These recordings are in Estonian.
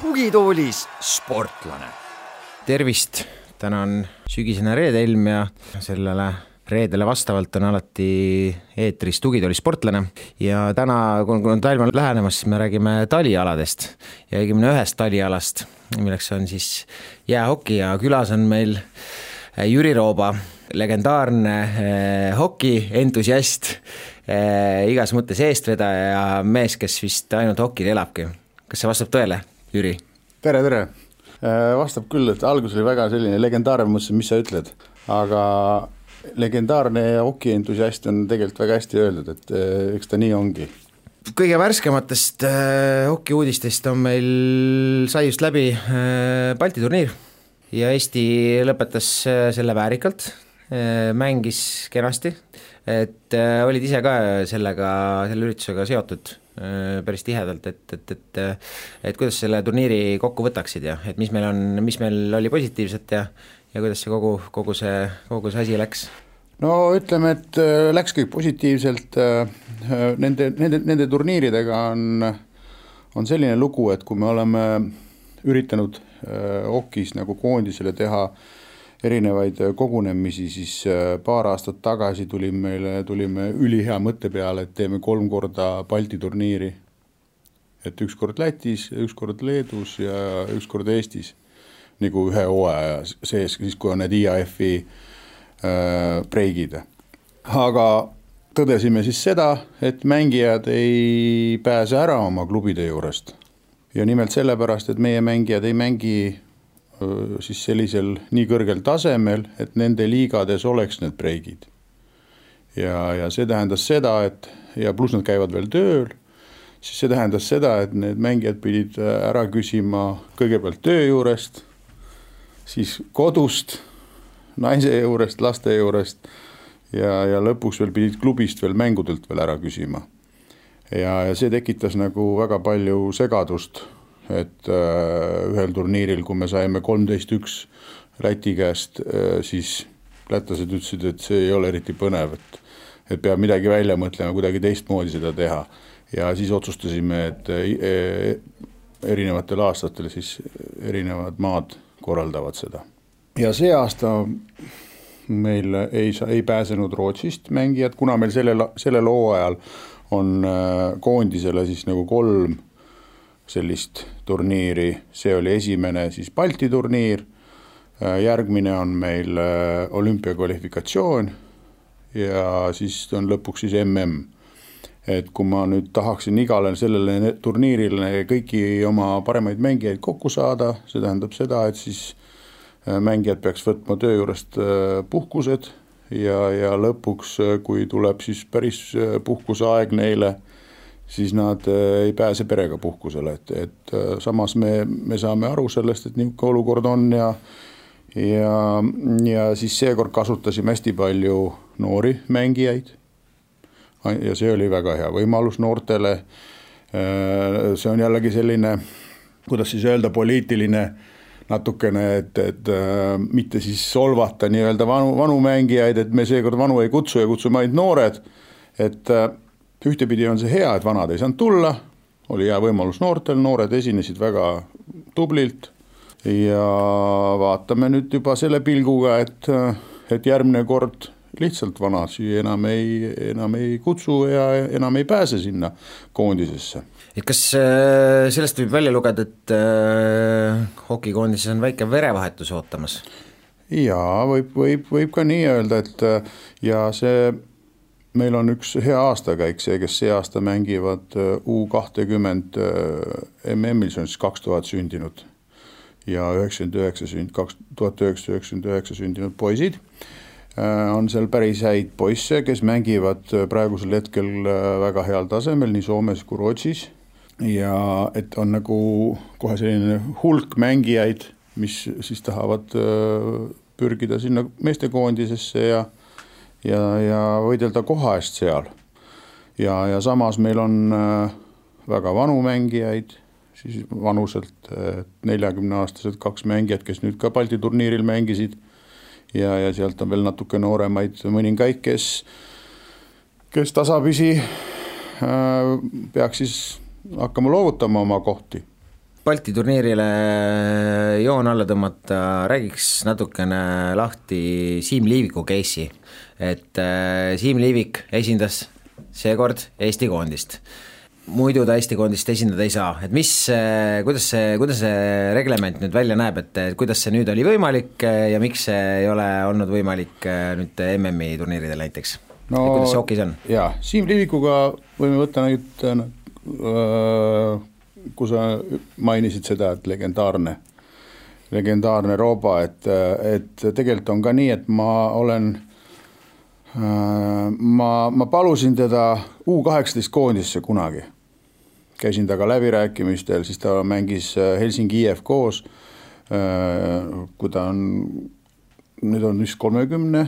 tugitoolis sportlane. tervist, täna on sügisene reedeilm ja sellele reedele vastavalt on alati eetris Tugitooli sportlane. Ja täna, on talv on lähenemas, siis me räägime talialadest ja õigemini ühest talialast, milleks on siis jäähoki ja külas on meil Jüri Rooba, legendaarne eh, hokientusiast eh,, igas mõttes eestvedaja ja mees, kes vist ainult hokil elabki. kas see vastab tõele, Jüri? tere, tere! vastab küll, et algus oli väga selline legendaarne, mõtlesin, mis sa ütled, aga legendaarne hokientusiast on tegelikult väga hästi öeldud, et eks ta nii ongi. Kõige värskematest äh, hokiuudistest on meil, sai just läbi äh, Balti turniir ja Eesti lõpetas äh, selle väärikalt mängis kenasti, et olid ise ka sellega, selle üritusega seotud päris tihedalt, et, et, et et kuidas selle turniiri kokku võtaksid ja et mis meil on, mis meil oli positiivset ja ja kuidas see kogu, kogu see, kogu see asi läks? No ütleme, et äh, läks kõik positiivselt, äh, äh, nende, nende, nende turniiridega on, on selline lugu, et kui me oleme üritanud okis nagu koondisele teha erinevaid kogunemisi, siis paar aastat tagasi tuli meile, tulime ülihea mõtte peale, et teeme kolm korda Balti turniiri. et üks kord Lätis, üks kord Leedus ja üks kord Eestis nagu ühe hooaja sees, siis kui on need IAF-i äh, breigid. aga tõdesime siis seda, et mängijad ei pääse ära oma klubide juurest. ja nimelt sellepärast, et meie mängijad ei mängi äh, siis sellisel nii kõrgel tasemel, et nende liigades oleks need breigid. ja, ja see tähendas seda, et ja pluss nad käivad veel tööl, siis see tähendas seda, et need mängijad pidid ära küsima kõigepealt töö juurest siis kodust, naise juurest, laste juurest ja, ja lõpuks veel pidid klubist veel mängudelt veel ära küsima. ja, ja see tekitas nagu väga palju segadust, et äh, ühel turniiril, kui me saime kolmteist üks Läti käest äh,, siis lätlased ütlesid, et see ei ole eriti põnev, et et peab midagi välja mõtlema, kuidagi teistmoodi seda teha. ja siis otsustasime, et äh, erinevatel aastatel siis erinevad maad korraldavad seda. Ja see aasta meil ei, ei pääsenud Rootsist mängijad, kuna meil sellel, sellel hooajal on äh, koondisele siis nagu kolm sellist turniiri, see oli esimene siis Balti turniir, äh, järgmine on meil äh, olümpiakvalifikatsioon ja siis on lõpuks siis mm et kui ma nüüd tahaksin igale sellele turniirile kõiki oma paremaid mängijaid kokku saada, see tähendab seda, et siis mängijad peaks võtma töö juurest äh, puhkused ja, ja lõpuks, äh, kui tuleb siis päris puhkuseaeg neile, siis nad ei pääse perega puhkusele, et, et samas me, me saame aru sellest, et niisugune olukord on ja ja, ja siis seekord kasutasime hästi palju noori mängijaid ja see oli väga hea võimalus noortele. Äh, see on jällegi selline, kuidas siis öelda, poliitiline natukene, et, et äh, mitte siis solvata nii-öelda vanu, vanu mängijaid, et me seekord vanu ei kutsu ja kutsume ainult noored. et äh, ühtepidi on see hea, et vanad ei saanud tulla, oli hea võimalus noortel, noored esinesid väga tublilt ja vaatame nüüd juba selle pilguga, et, et järgmine kord lihtsalt vanasi enam ei, enam ei kutsu ja enam ei pääse sinna koondisesse. Et kas äh, sellest võib välja lugeda, et äh, hokikoondises on väike verevahetus ootamas? jaa, võib, võib, võib ka nii öelda, et äh, ja see meil on üks hea aastakäik, see, kes see aasta mängivad U kahtekümmend MM-il, see on siis kaks tuhat sündinud ja üheksakümmend üheksa sünd-, kaks tuhat üheksasada üheksakümmend üheksa sündinud poisid on seal päris häid poisse, kes mängivad praegusel hetkel väga heal tasemel nii Soomes kui Rootsis. Ja et on nagu kohe selline hulk mängijaid, mis siis tahavad pürgida sinna meestekoondisesse ja ja, ja võidelda koha eest seal. ja, ja samas meil on väga vanu mängijaid, siis vanuselt neljakümneaastased kaks mängijat, kes nüüd ka Balti turniiril mängisid. ja, ja sealt on veel natuke nooremaid mõningaid, kes, kes tasapisi peaks siis hakkama loovutama oma kohti. Balti turniirile joon alla tõmmata, räägiks natukene lahti Siim Liiviku case'i, et äh, Siim Liivik esindas seekord Eesti koondist. Muidu ta Eesti koondist esindada ei saa, et mis, kuidas see, kuidas see reglement nüüd välja näeb, et kuidas see nüüd oli võimalik ja miks see ei ole olnud võimalik nüüd MM-i turniiridel näiteks? No,? kuidas see hokis on? jaa, Siim Liivikuga võime võtta nüüd äh, kui sa mainisid seda, et legendaarne, legendaarne Rooba, et, et tegelikult on ka nii, et ma olen äh, ma, ma palusin teda U kaheksateist koondisse kunagi käisin temaga läbirääkimistel, siis ta mängis äh, Helsingi IFK-s. Äh, kui ta on, nüüd on vist kolmekümne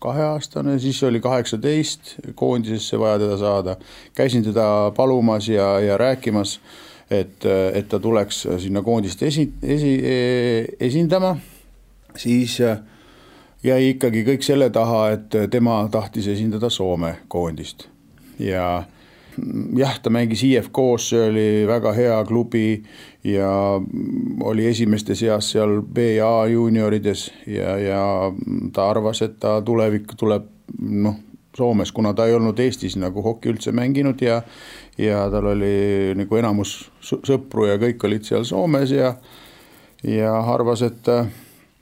kaheaastane, siis oli kaheksateist, koondisesse vaja teda saada. käisin teda palumas ja, ja rääkimas, et, et ta tuleks sinna koondist esi, esi, esindama, siis jäi ikkagi kõik selle taha, et tema tahtis esindada Soome koondist ja jah, ta mängis IFK-s, see oli väga hea klubi ja oli esimeste seas seal B ja A juuniorides ja, ja ta arvas, et ta tulevik tuleb noh, Soomes, kuna ta ei olnud Eestis nagu hoki üldse mänginud ja ja tal oli nagu enamus sõpru ja kõik olid seal Soomes ja ja arvas, et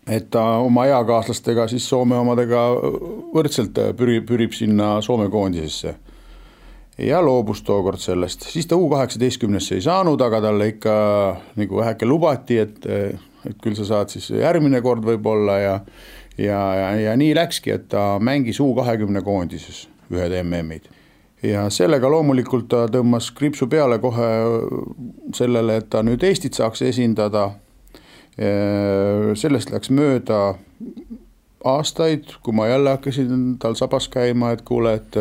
et ta oma eakaaslastega siis Soome omadega võrdselt pürib, pürib sinna Soome koondisesse ja loobus tookord sellest, siis ta U kaheksateistkümnesse ei saanud, aga talle ikka nagu väheke lubati, et, et küll sa saad siis järgmine kord võib-olla ja ja, ja, ja nii läkski, et ta mängis U kahekümne koondises ühed MM-id. ja sellega loomulikult ta tõmbas kriipsu peale kohe sellele, et ta nüüd Eestit saaks esindada. sellest läks mööda aastaid, kui ma jälle hakkasin tal sabas käima, et kuule, et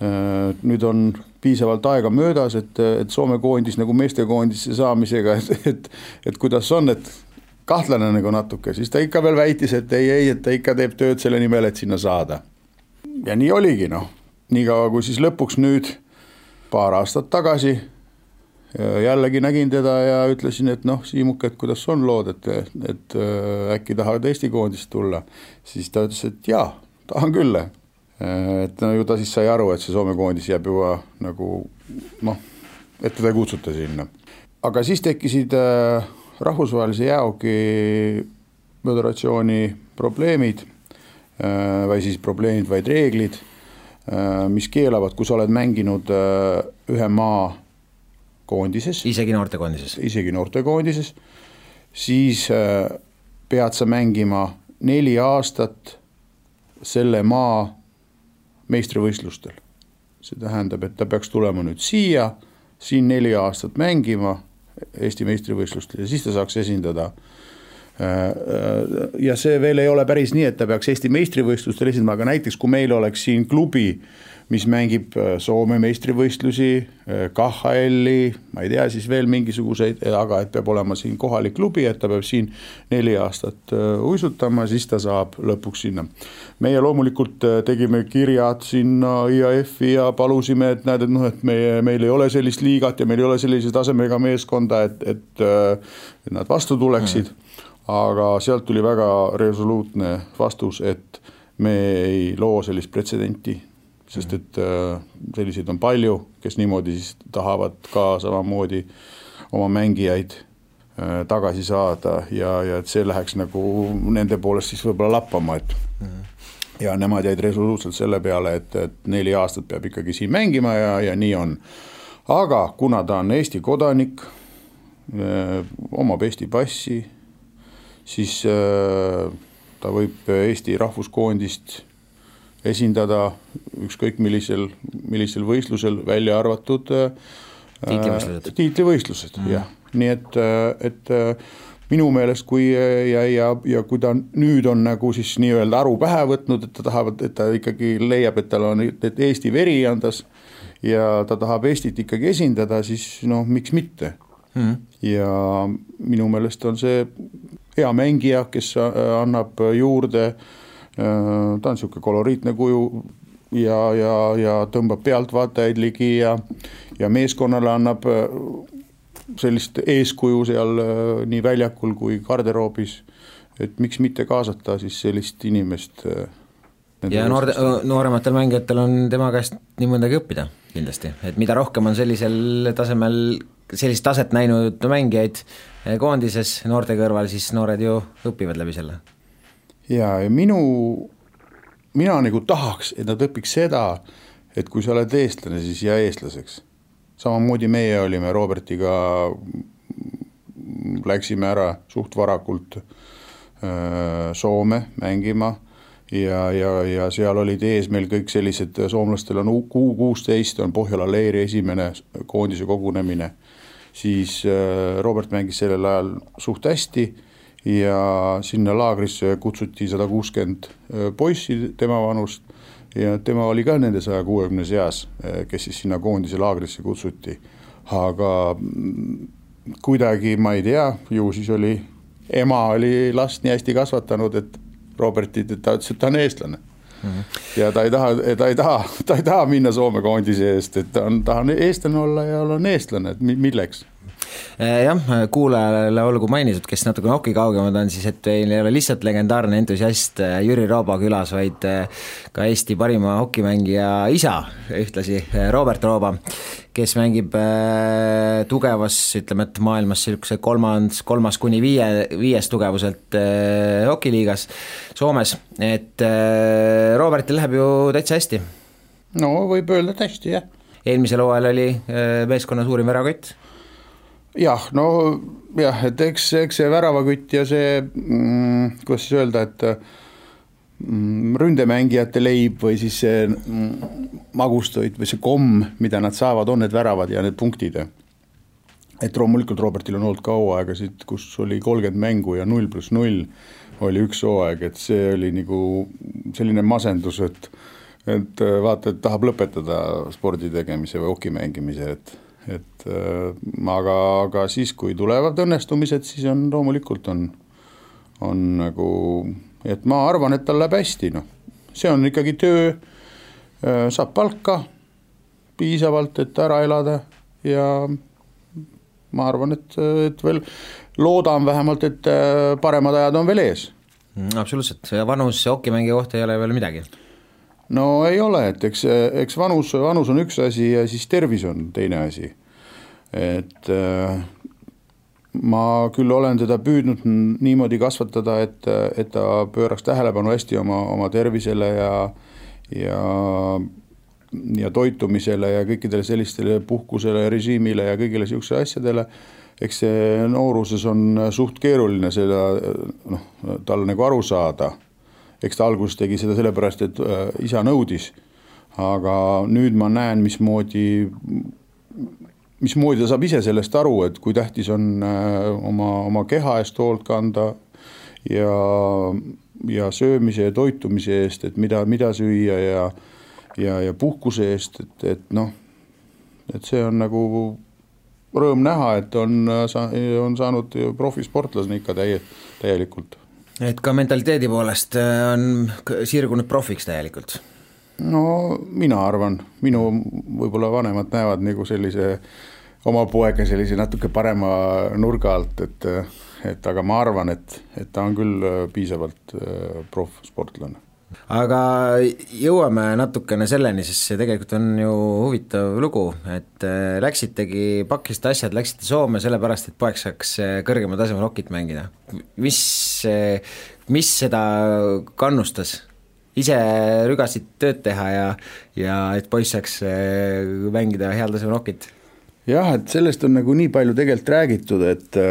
nüüd on piisavalt aega möödas, et, et Soome koondis nagu meestekoondisse saamisega, et, et, et kuidas on, et kahtlane nagu natuke, siis ta ikka veel väitis, et ei, ei, et ta ikka teeb tööd selle nimel, et sinna saada. ja nii oligi noh, niikaua kui siis lõpuks nüüd paar aastat tagasi jällegi nägin teda ja ütlesin, et noh, Siimuk, et kuidas on lood, et, et äkki tahad Eesti koondist tulla, siis ta ütles, et jaa, tahan küll et no ju ta siis sai aru, et see Soome koondis jääb juba nagu noh, et teda ei kutsuta sinna. aga siis tekkisid äh, rahvusvahelise jäähoki föderatsiooni probleemid äh, või siis probleemid, vaid reeglid, äh, mis keelavad, kui sa oled mänginud ühe maa koondises. isegi noortekoondises. isegi noortekoondises, siis pead sa mängima neli aastat selle maa meistrivõistlustel. see tähendab, et ta peaks tulema nüüd siia, siin neli aastat mängima Eesti meistrivõistlustel ja siis ta saaks esindada äh, äh, ja see veel ei ole päris nii, et ta peaks Eesti meistrivõistlustel esindama, aga näiteks kui meil oleks siin klubi mis mängib äh, Soome meistrivõistlusi, äh, KHL-i, ma ei tea, siis veel mingisuguseid, aga et peab olema siin kohalik klubi, et ta peab siin neli aastat äh, uisutama, siis ta saab lõpuks sinna. meie loomulikult tegime kirjad sinna IAF-i ja palusime, et näed, et noh, et meie, meil ei ole sellist liigat ja meil ei ole sellise tasemega meeskonda, et, et, et nad vastu tuleksid mm. aga sealt tuli väga resoluutne vastus, et me ei loo sellist pretsedenti sest et äh, selliseid on palju, kes niimoodi siis tahavad ka samamoodi oma mängijaid äh, tagasi saada ja, ja et see läheks nagu nende poolest siis võib-olla lappama, et mm -hmm. ja nemad jäid resoluutselt selle peale, et, et neli aastat peab ikkagi siin mängima ja, ja nii on. aga kuna ta on Eesti kodanik, äh, omab Eesti passi, siis ta võib Eesti rahvuskoondist esindada ükskõik millisel, millisel võistlusel, välja arvatud äh, tiitlivõistlused, tiitlivõistlused mm., jah, nii et, äh, et äh, minu meelest, kui ja, ja, ja kui ta nüüd on nagu siis nii-öelda aru pähe võtnud, et ta tahab, et ta ikkagi leiab, et tal on, et Eesti veri on tas ja ta tahab Eestit ikkagi esindada, siis noh, miks mitte mm. ja minu meelest on see hea mängija, kes annab juurde, ta on niisugune koloriitne kuju ja, ja, ja tõmbab pealtvaatajaid ligi ja, ja meeskonnale annab sellist eeskuju seal nii väljakul kui garderoobis. et miks mitte kaasata siis sellist inimest. ja noorte, noorematel mängijatel on tema käest nii mõndagi õppida kindlasti, et mida rohkem on sellisel tasemel sellist taset näinud mängijaid koondises noorte kõrval, siis noored ju õpivad läbi selle. Ja, ja minu, mina nagu tahaks, et nad õpiks seda, et kui sa oled eestlane, siis jää eestlaseks. samamoodi meie olime Robertiga, läksime ära suht varakult Soome mängima ja, ja, ja seal olid ees meil kõik sellised, soomlastel on U kuusteist on Pohjola leeri esimene koondise kogunemine, siis Robert mängis sellel ajal suht hästi ja sinna laagrisse kutsuti sada kuuskümmend äh, poissi tema vanust ja tema oli ka nende saja kuuekümne seas, äh, kes siis sinna koondise laagrisse kutsuti. aga mm, kuidagi ma ei tea, ju siis oli, ema oli last nii hästi kasvatanud, et Robertit, et ta ütles, et ta on eestlane mm. -hmm. ja ta ei taha, ta ei taha, ta ei taha minna Soome koondise eest, et ta on, tahan eestlane olla ja olen eestlane, et milleks jah, kuulajale olgu mainitud, kes natuke hoki kaugemad on, siis et meil ei ole lihtsalt legendaarne entusiast eh, Jüri Rooba külas, vaid eh, ka Eesti parima hokimängija isa ühtlasi, Robert Rooba, kes mängib tugevas, ütleme, et maailmas niisuguse kolmas, kolmas kuni viie, viies tugevuselt hokiliigas Soomes, et Robertil läheb ju täitsa hästi. no võib öelda, et hästi, jah. eelmisel hooajal oli meeskonna suurim värakott jah, no jah, et eks, eks see väravakütt ja see mm,, kuidas siis öelda, et mm, ründemängijate leib või siis see mm, magustoit või see komm, mida nad saavad, on need väravad ja need punktid. et loomulikult Robertil on olnud ka hooaegasid, kus oli kolmkümmend mängu ja null pluss null oli üks hooaeg, et see oli nagu selline masendus, et et vaata, et tahab lõpetada spordi tegemise või hoki mängimise, et et äh, aga, aga siis, kui tulevad õnnestumised, siis on loomulikult on, on nagu, et ma arvan, et tal läheb hästi, noh, see on ikkagi töö, äh, saab palka piisavalt, et ära elada ja ma arvan, et, et veel loodan vähemalt, et äh, paremad ajad on veel ees. Mm, absoluuselt, vanus hokimängija kohta ei ole veel midagi no ei ole, et eks, eks vanus, vanus on üks asi ja siis tervis on teine asi. et äh, ma küll olen teda püüdnud niimoodi kasvatada, et, et ta pööraks tähelepanu hästi oma, oma tervisele ja, ja ja toitumisele ja kõikidele sellistele puhkusele, režiimile ja kõigile niisugustele asjadele, eks see nooruses on suht keeruline seda noh, tal nagu aru saada eks ta alguses tegi seda sellepärast, et äh, isa nõudis. aga nüüd ma näen, mismoodi, mismoodi ta saab ise sellest aru, et kui tähtis on äh, oma, oma keha eest hoolt kanda ja, ja söömise ja toitumise eest, et mida, mida süüa ja, ja, ja puhkuse eest, et, et noh, et see on nagu rõõm näha, et on, on saanud profisportlasena ikka täie, täielikult et ka mentaliteedi poolest äh, on sirgunud profiks täielikult? no mina arvan, minu võib-olla vanemad näevad nagu sellise oma poega sellise natuke parema nurga alt, et et aga ma arvan, et, et ta on küll äh, piisavalt äh, proffsportlane aga jõuame natukene selleni, sest see tegelikult on ju huvitav lugu, et äh, läksitegi, pakkisite asjad, läksite Soome sellepärast, et poeg saaks äh, kõrgemal tasemel hokit mängida. mis, äh, mis seda kannustas? ise rügasid tööd teha ja, ja et poiss saaks mängida heal tasemel hokit? jah, et sellest on nagu nii palju tegelikult räägitud, et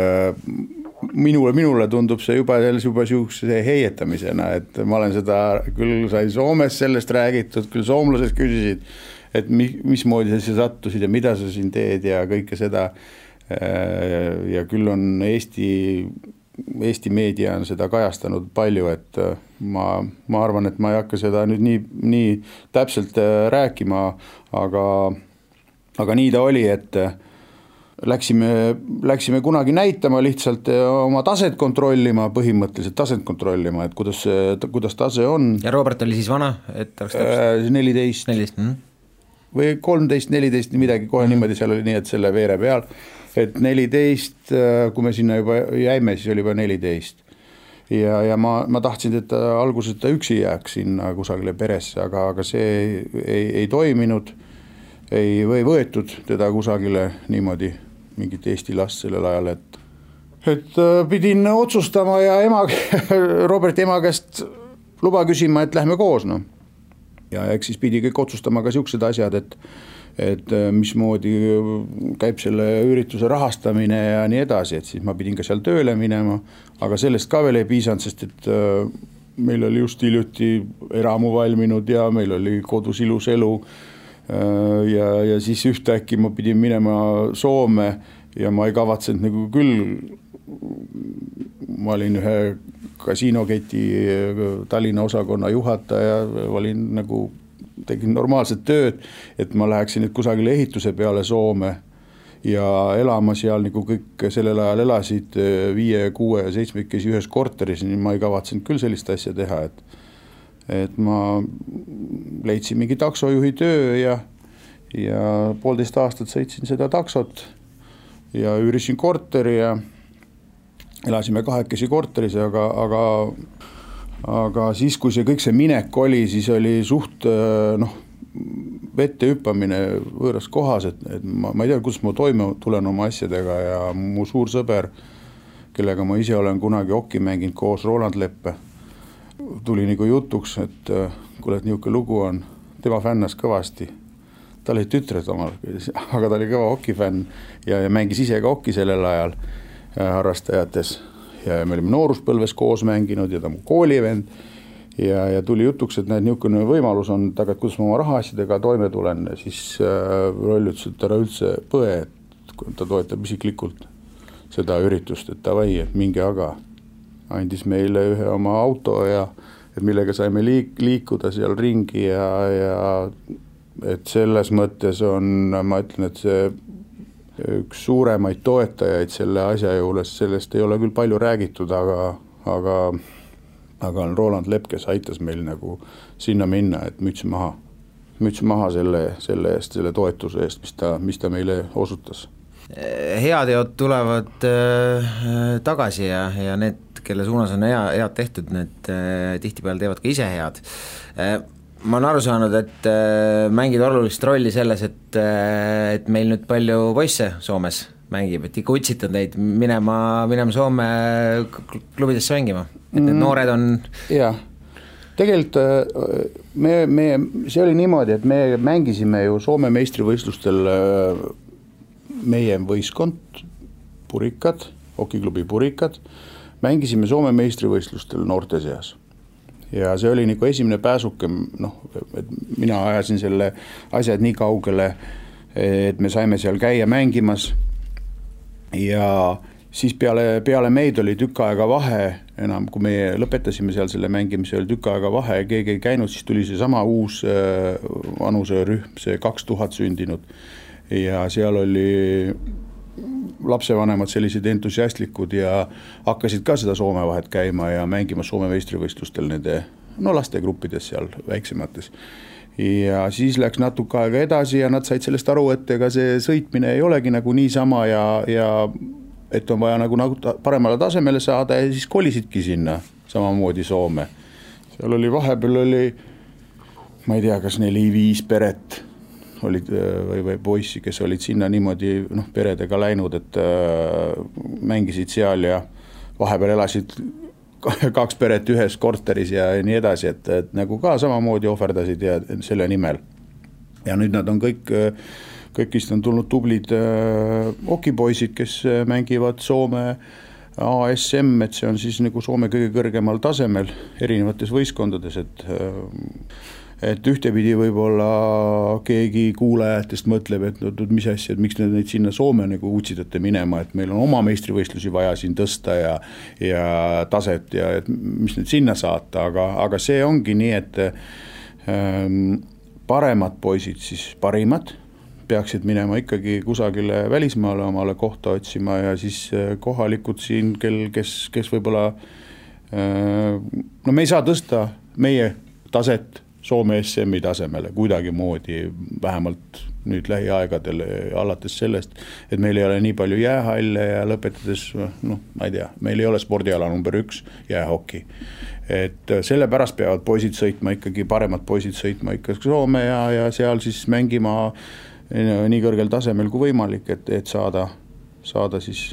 minule, minule tundub see juba juba sihukese heietamisena, et ma olen seda küll sai Soomes sellest räägitud, küll soomlased küsisid, et mi-, mismoodi sa siia sattusid ja mida sa siin teed ja kõike seda. ja küll on Eesti, Eesti meedia on seda kajastanud palju, et ma, ma arvan, et ma ei hakka seda nüüd nii, nii täpselt rääkima, aga, aga nii ta oli, et läksime, läksime kunagi näitama lihtsalt oma taset kontrollima, põhimõtteliselt taset kontrollima, et kuidas kuidas tase on. ja Robert oli siis vana, et oleks täpselt? neliteist. neliteist mm. -hmm. või kolmteist, neliteist, midagi, kohe niimoodi seal oli nii, et selle veere peal, et neliteist, kui me sinna juba jäime, siis oli juba neliteist ja, ja ma, ma tahtsin, et ta alguses ta üksi jääks sinna kusagile peresse, aga, aga see ei, ei, ei toiminud. ei, ei võetud teda kusagile niimoodi mingit Eesti last sellel ajal, et, et äh, pidin otsustama ja ema, Roberti ema käest luba küsima, et lähme koos, noh. ja eks siis pidi kõik otsustama ka siuksed asjad, et, et äh, mismoodi käib selle ürituse rahastamine ja nii edasi, et siis ma pidin ka seal tööle minema. aga sellest ka veel ei piisanud, sest et äh, meil oli just hiljuti eramu valminud ja meil oli kodus ilus elu ja, ja siis ühtäkki ma pidin minema Soome ja ma ei kavatsenud nagu küll, ma olin ühe kasiinoketi äh, Tallinna osakonna juhataja, olin nagu, tegin normaalset tööd, et ma läheksin nüüd kusagile ehituse peale Soome ja elama seal nagu kõik sellel ajal elasid äh, viie, kuue, seitsmekesi ühes korteris, nii ma ei kavatsenud küll sellist asja teha, et et ma leidsin mingi taksojuhi töö ja, ja poolteist aastat sõitsin seda taksot ja üürisin korteri ja elasime kahekesi korteris, aga, aga, aga siis, kui see kõik see minek oli, siis oli suht noh, vette hüppamine võõras kohas, et, et ma, ma ei tea, kuidas ma toime tulen oma asjadega ja mu suur sõber, kellega ma ise olen kunagi okki mänginud koos, Roland Leppe tuli nagu jutuks, et äh, kuule, et niisugune lugu on, tema fännas kõvasti. tal olid tütred omal, aga ta oli kõva hokifänn ja, ja mängis ise ka hokki sellel ajal äh, harrastajates. ja me olime nooruspõlves koos mänginud ja ta mu koolivend. ja, ja tuli jutuks, et näed, niisugune võimalus on, et aga kuidas ma oma rahaasjadega toime tulen, siis äh, Roll ütles, et ära üldse põe, et ta toetab isiklikult seda üritust, et davai, et minge aga andis meile ühe oma auto ja et millega saime liik-, liikuda seal ringi ja, ja et selles mõttes on, ma ütlen, et see üks suuremaid toetajaid selle asja juures, sellest ei ole küll palju räägitud, aga, aga aga on Roland Lepp, kes aitas meil nagu sinna minna, et müts maha. müts maha selle, selle eest, selle toetuse eest, mis ta, mis ta meile osutas heateod tulevad äh, tagasi ja, ja need kelle suunas on hea, head tehtud, need äh, tihtipeale teevad ka ise head äh,. ma olen aru saanud, et äh, mängid olulist rolli selles, et et meil nüüd palju poisse Soomes mängib, et ikka utsitad neid minema, minema Soome klubidesse mängima, et need mm. noored on jah, tegelikult me, me, see oli niimoodi, et me mängisime ju Soome meistrivõistlustel meie võistkond, Purikad, hokiklubi Purikad mängisime Soome meistrivõistlustel noorte seas. ja see oli nagu esimene pääsuke, noh, et mina ajasin selle asjad nii kaugele, et me saime seal käia mängimas. ja siis peale, peale meid oli tükk aega vahe enam, kui meie lõpetasime seal selle mängimise, oli tükk aega vahe, keegi ei käinud, siis tuli seesama uus äh, vanuserühm, see kaks tuhat sündinud. ja seal oli lapsevanemad sellised entusiastlikud ja hakkasid ka seda Soome vahet käima ja mängimas Soome meistrivõistlustel nende no lastegruppides seal väiksemates. ja siis läks natuke aega edasi ja nad said sellest aru, et ega see sõitmine ei olegi nagu niisama ja, ja et on vaja nagu, nagu paremale tasemele saada ja siis kolisidki sinna samamoodi Soome. seal oli vahepeal oli, ma ei tea, kas neli-viis peret olid äh, või, või poissi, kes olid sinna niimoodi noh, peredega läinud, et äh, mängisid seal ja vahepeal elasid kaks peret ühes korteris ja nii edasi, et, et nagu ka samamoodi ohverdasid ja selle nimel. ja nüüd nad on kõik, kõigist on tulnud tublid äh, okipoisid, kes mängivad Soome ASM, et see on siis nagu Soome kõige kõrgemal tasemel erinevates võistkondades, et äh, et ühtepidi võib-olla keegi kuulajatest mõtleb, et no mis asja, et miks te neid sinna Soome nagu utsitate minema, et meil on oma meistrivõistlusi vaja siin tõsta ja ja taset ja et mis nüüd sinna saata, aga, aga see ongi nii, et ähm, paremad poisid siis parimad, peaksid minema ikkagi kusagile välismaale omale kohta otsima ja siis kohalikud siin, kel, kes, kes võib-olla no me ei saa tõsta meie taset Soome SM-i tasemele kuidagimoodi, vähemalt nüüd lähiaegadel, alates sellest, et meil ei ole nii palju jäähalle ja lõpetades noh, ma ei tea, meil ei ole spordiala number üks, jäähoki. et sellepärast peavad poisid sõitma ikkagi, paremad poisid sõitma ikka Soome ja, ja seal siis mängima nii kõrgel tasemel kui võimalik, et, et saada, saada siis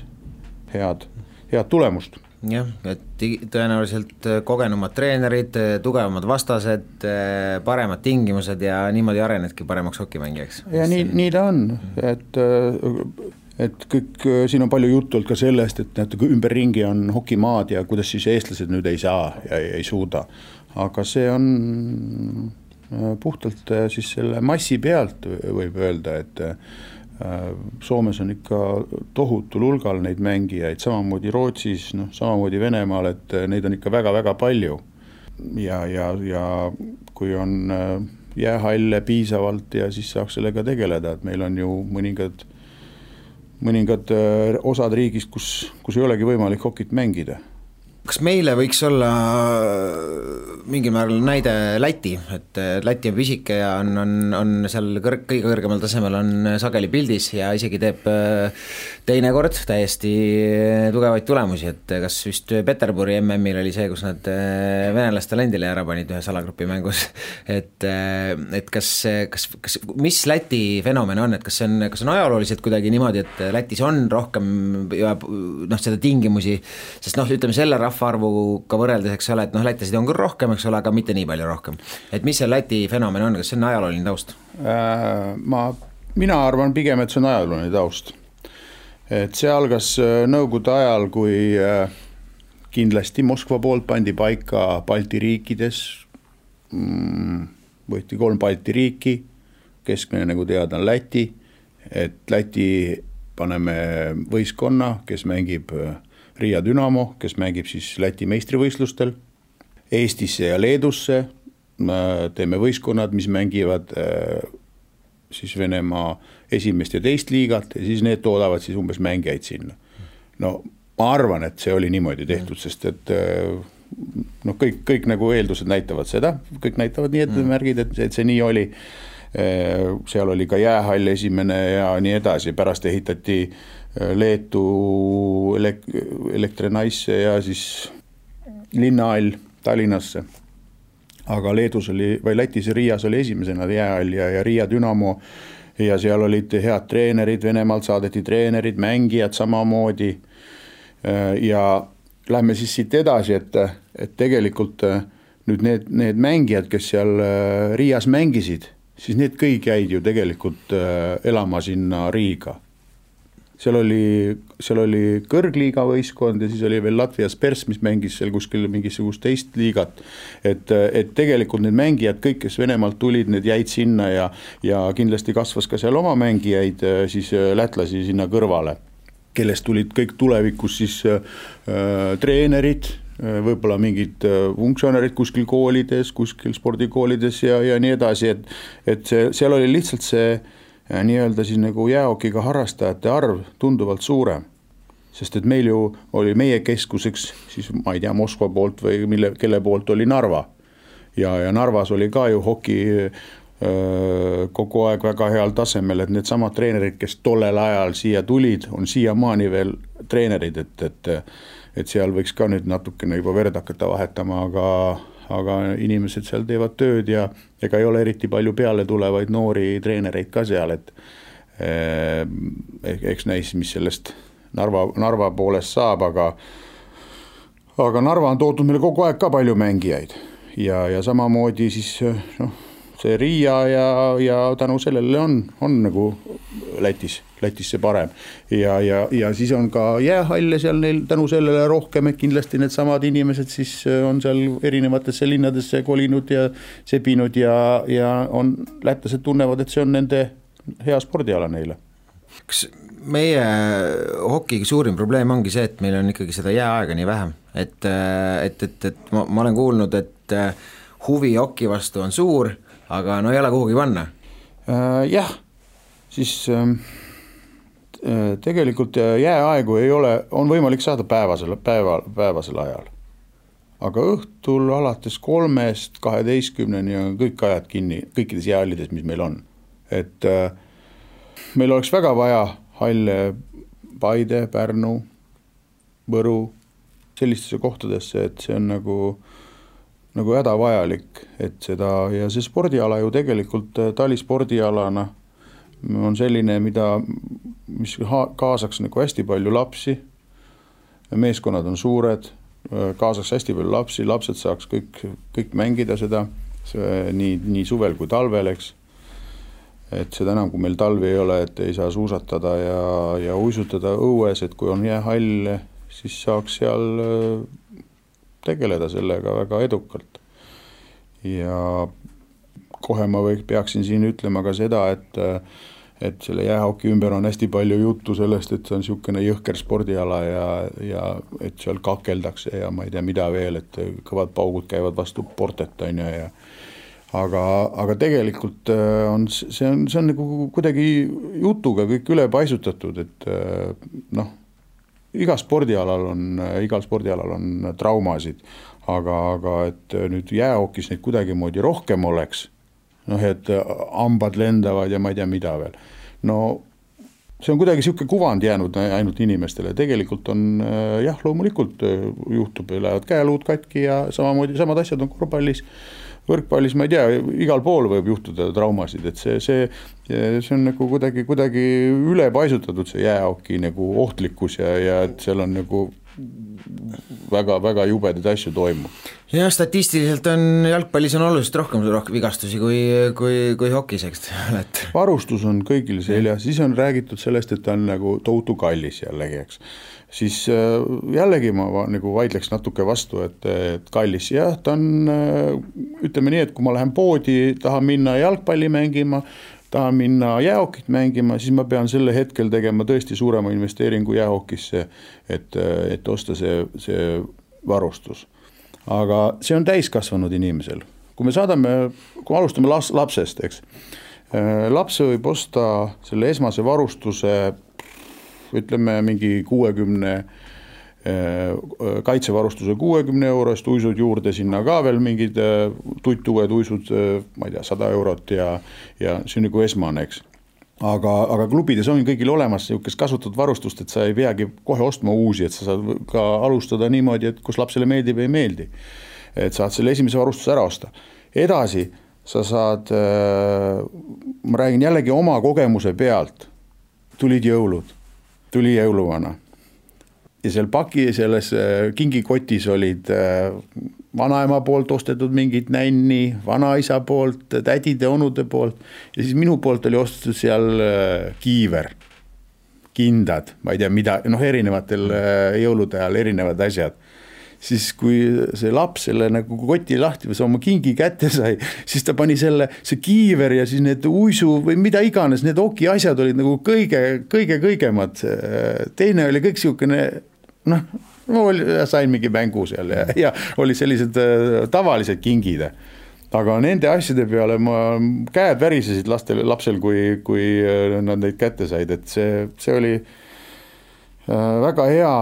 head, head tulemust jah, et tõenäoliselt äh, kogenumad treenerid, äh, tugevamad vastased, äh, paremad tingimused ja niimoodi arenedki paremaks hokimängijaks. ja nii, nii ta on, et et kõik, siin on palju juttu olnud ka sellest, et näete, ümberringi on hokimaad ja kuidas siis eestlased nüüd ei saa ja ei, ei suuda. aga see on puhtalt siis selle massi pealt võib öelda, et Soomes on ikka tohutul hulgal neid mängijaid, samamoodi Rootsis, noh samamoodi Venemaal, et äh, neid on ikka väga-väga palju. ja, ja, ja kui on äh, jäähalle piisavalt ja siis saaks sellega tegeleda, et meil on ju mõningad, mõningad osad riigist, kus, kus ei olegi võimalik hokit mängida kas meile võiks olla mingil määral näide Läti, et Läti on pisike ja on, on, on seal kõrg, kõige kõrgemal tasemel on sageli pildis ja isegi teeb äh, teinekord täiesti tugevaid tulemusi, et kas just Peterburi MM-il oli see, kus nad äh, venelaste talendile ära panid ühes alagrupi mängus, et, et kas, kas, kas, mis Läti fenomen on, et kas see on, kas on ajalooliselt kuidagi niimoodi, et Lätis on rohkem ja noh, seda tingimusi, sest noh, ütleme selle rahva rahvaarvuga võrreldes, eks ole, et noh, lätlasid on küll rohkem, eks ole, aga mitte nii palju rohkem. et mis see Läti fenomen on, kas see on ajalooline taust äh,? ma, mina arvan pigem, et see on ajalooline taust. et see algas äh, Nõukogude ajal, kui äh, kindlasti Moskva poolt pandi paika Balti riikides mm,, võeti kolm Balti riiki, keskmine, nagu teada, on Läti, et Läti paneme võistkonna, kes mängib äh, Riia Dünamo, kes mängib siis Läti meistrivõistlustel. Eestisse ja Leedusse teeme võistkonnad, mis mängivad äh, siis Venemaa esimest ja teist liigat ja siis need toodavad siis umbes mängijaid sinna. no ma arvan, et see oli niimoodi tehtud, sest et noh, kõik, kõik nagu eeldused näitavad seda, kõik näitavad nii ette mm. märgid, et, et see nii oli. Äh, seal oli ka jäähall esimene ja nii edasi, pärast ehitati Leetu elek-, Elektrinaisse ja siis linnahall Tallinnasse. aga Leedus oli, või Lätis ja Riias oli esimesena jäähall ja, ja Riia Dünamo ja seal olid head treenerid, Venemaalt saadeti treenerid, mängijad samamoodi. ja lähme siis siit edasi, et, et tegelikult nüüd need, need mängijad, kes seal Riias mängisid, siis need kõik jäid ju tegelikult elama sinna Riiga seal oli, seal oli kõrgliiga võistkond ja siis oli veel Latvia Spers, mis mängis seal kuskil mingisugust teist liigat. et, et tegelikult need mängijad, kõik, kes Venemaalt tulid, need jäid sinna ja, ja kindlasti kasvas ka seal oma mängijaid, siis lätlasi sinna kõrvale, kellest tulid kõik tulevikus siis äh, treenerid võib-olla mingid funktsionärid kuskil koolides, kuskil spordikoolides ja, ja nii edasi, et, et see, seal oli lihtsalt see nii-öelda siis nagu jäähokiga harrastajate arv tunduvalt suurem. sest et meil ju oli meie keskuseks siis ma ei tea, Moskva poolt või mille, kelle poolt oli Narva. ja, ja Narvas oli ka ju hoki öö, kogu aeg väga heal tasemel, et needsamad treenerid, kes tollel ajal siia tulid, on siiamaani veel treenerid, et, et et seal võiks ka nüüd natukene juba verd hakata vahetama, aga aga inimesed seal teevad tööd ja ega ei ole eriti palju peale tulevaid noori treenereid ka seal, et eh, eks näis, mis sellest Narva, Narva poolest saab, aga aga Narva on tootnud meile kogu aeg ka palju mängijaid. Ja, ja samamoodi siis noh, see Riia ja, ja tänu sellele on, on nagu Lätis Lätis see parem. ja, ja, ja siis on ka jäähalle seal neil tänu sellele rohkem, et kindlasti needsamad inimesed siis äh, on seal erinevatesse linnadesse kolinud ja sebinud ja, ja on, lätlased tunnevad, et see on nende hea spordiala neile. kas meie hoki suurim probleem ongi see, et meil on ikkagi seda jääaega nii vähe, et, äh, et, et, et ma, ma olen kuulnud, et äh, huvi hoki vastu on suur, aga no ei ole kuhugi panna. jah siis ähm, tegelikult jääaegu ei ole, on võimalik saada päevasel, päeva, päevasel ajal. aga õhtul alates kolmest kaheteistkümneni on kõik ajad kinni kõikides jäähallides, mis meil on. et meil oleks väga vaja halle Paide, Pärnu, Võru, sellistesse kohtadesse, et see on nagu, nagu hädavajalik, et seda ja see spordiala ju tegelikult talispordialana on selline, mida, mis kaasaks nagu hästi palju lapsi. meeskonnad on suured, kaasaks hästi palju lapsi, lapsed saaks kõik, kõik mängida seda, nii, nii suvel kui talvel, eks et seda enam, kui meil talvi ei ole, et ei saa suusatada ja, ja uisutada õues, et kui on jäähall, siis saaks seal äh, tegeleda sellega väga edukalt. ja kohe ma või peaksin siin ütlema ka seda, et et selle jäähoki ümber on hästi palju juttu sellest, et see on niisugune jõhker spordiala ja, ja et seal kakeldakse ja ma ei tea, mida veel, et kõvad paugud käivad vastu portet, on ju, ja aga, aga tegelikult äh, on see on, see on nagu kuidagi jutuga kõik üle paisutatud, et äh, noh, igal spordialal on, igal spordialal on traumasid, aga, aga et nüüd jäähokis neid kuidagimoodi rohkem oleks, noh, et hambad lendavad ja ma ei tea, mida veel, no see on kuidagi niisugune kuvand jäänud ainult inimestele, tegelikult on jah, loomulikult juhtub, lähevad käeluud katki ja samamoodi samad asjad on korvpallis võrkpallis ma ei tea, igal pool võib juhtuda traumasid, et see, see, see on nagu kuidagi, kuidagi üle paisutatud, see jäähoki nagu ohtlikkus ja, ja et seal on nagu väga-väga jubedaid asju toimub. jah, statistiliselt on jalgpallis on oluliselt rohkem, vigastusi kui, kui, kui hokis, eks ole, et. varustus on kõigil seljas, siis on räägitud sellest, et ta on nagu tohutu kallis jällegi, eks siis äh, jällegi ma nagu vaidleks natuke vastu, et, et kallis, jah, ta on, äh, ütleme nii, et kui ma lähen poodi, tahan minna jalgpalli mängima, tahan minna jäähokit mängima, siis ma pean sel hetkel tegema tõesti suurema investeeringu jäähokisse, et, et osta see, see varustus. aga see on täiskasvanud inimesel, kui me saadame, kui alustame las-, lapsest, eks, laps võib osta selle esmase varustuse ütleme mingi kuuekümne äh, kaitsevarustuse kuuekümne euro eest, uisud juurde sinna ka veel mingid äh, tuttuued uisud, äh, ma ei tea, sada eurot ja, ja see on nagu esmane, eks. aga, aga klubides on kõigil olemas niisugust kasutatud varustust, et sa ei peagi kohe ostma uusi, et sa saad ka alustada niimoodi, et kus lapsele meeldib, ei meeldi. et saad selle esimese varustuse ära osta. edasi sa saad, ma räägin jällegi oma kogemuse pealt, tulid jõulud tuli jõuluvana. Ja seal paki, selles äh, kingikotis olid äh, vanaema poolt ostetud mingid nänni, vanaisa poolt, tädide-onude poolt. Ja siis minu poolt oli ostetud seal äh, kiiver, kindad, ma ei tea, mida, noh, erinevatel jõulude ajal erinevad asjad. Siis kui see laps selle nagu koti lahti või oma kingi kätte sai, siis ta pani selle, see kiiver ja siis need uisu või mida iganes, need oki asjad olid nagu kõige, kõige kõigemad. teine oli kõik sihukene noh, ma sain mingi mängu seal ja, ja olid sellised äh, tavalised kingid. Aga nende asjade peale ma, käed värisesid lastel, lapsel, kui, kui äh, nad neid kätte said, et see, see oli äh, väga hea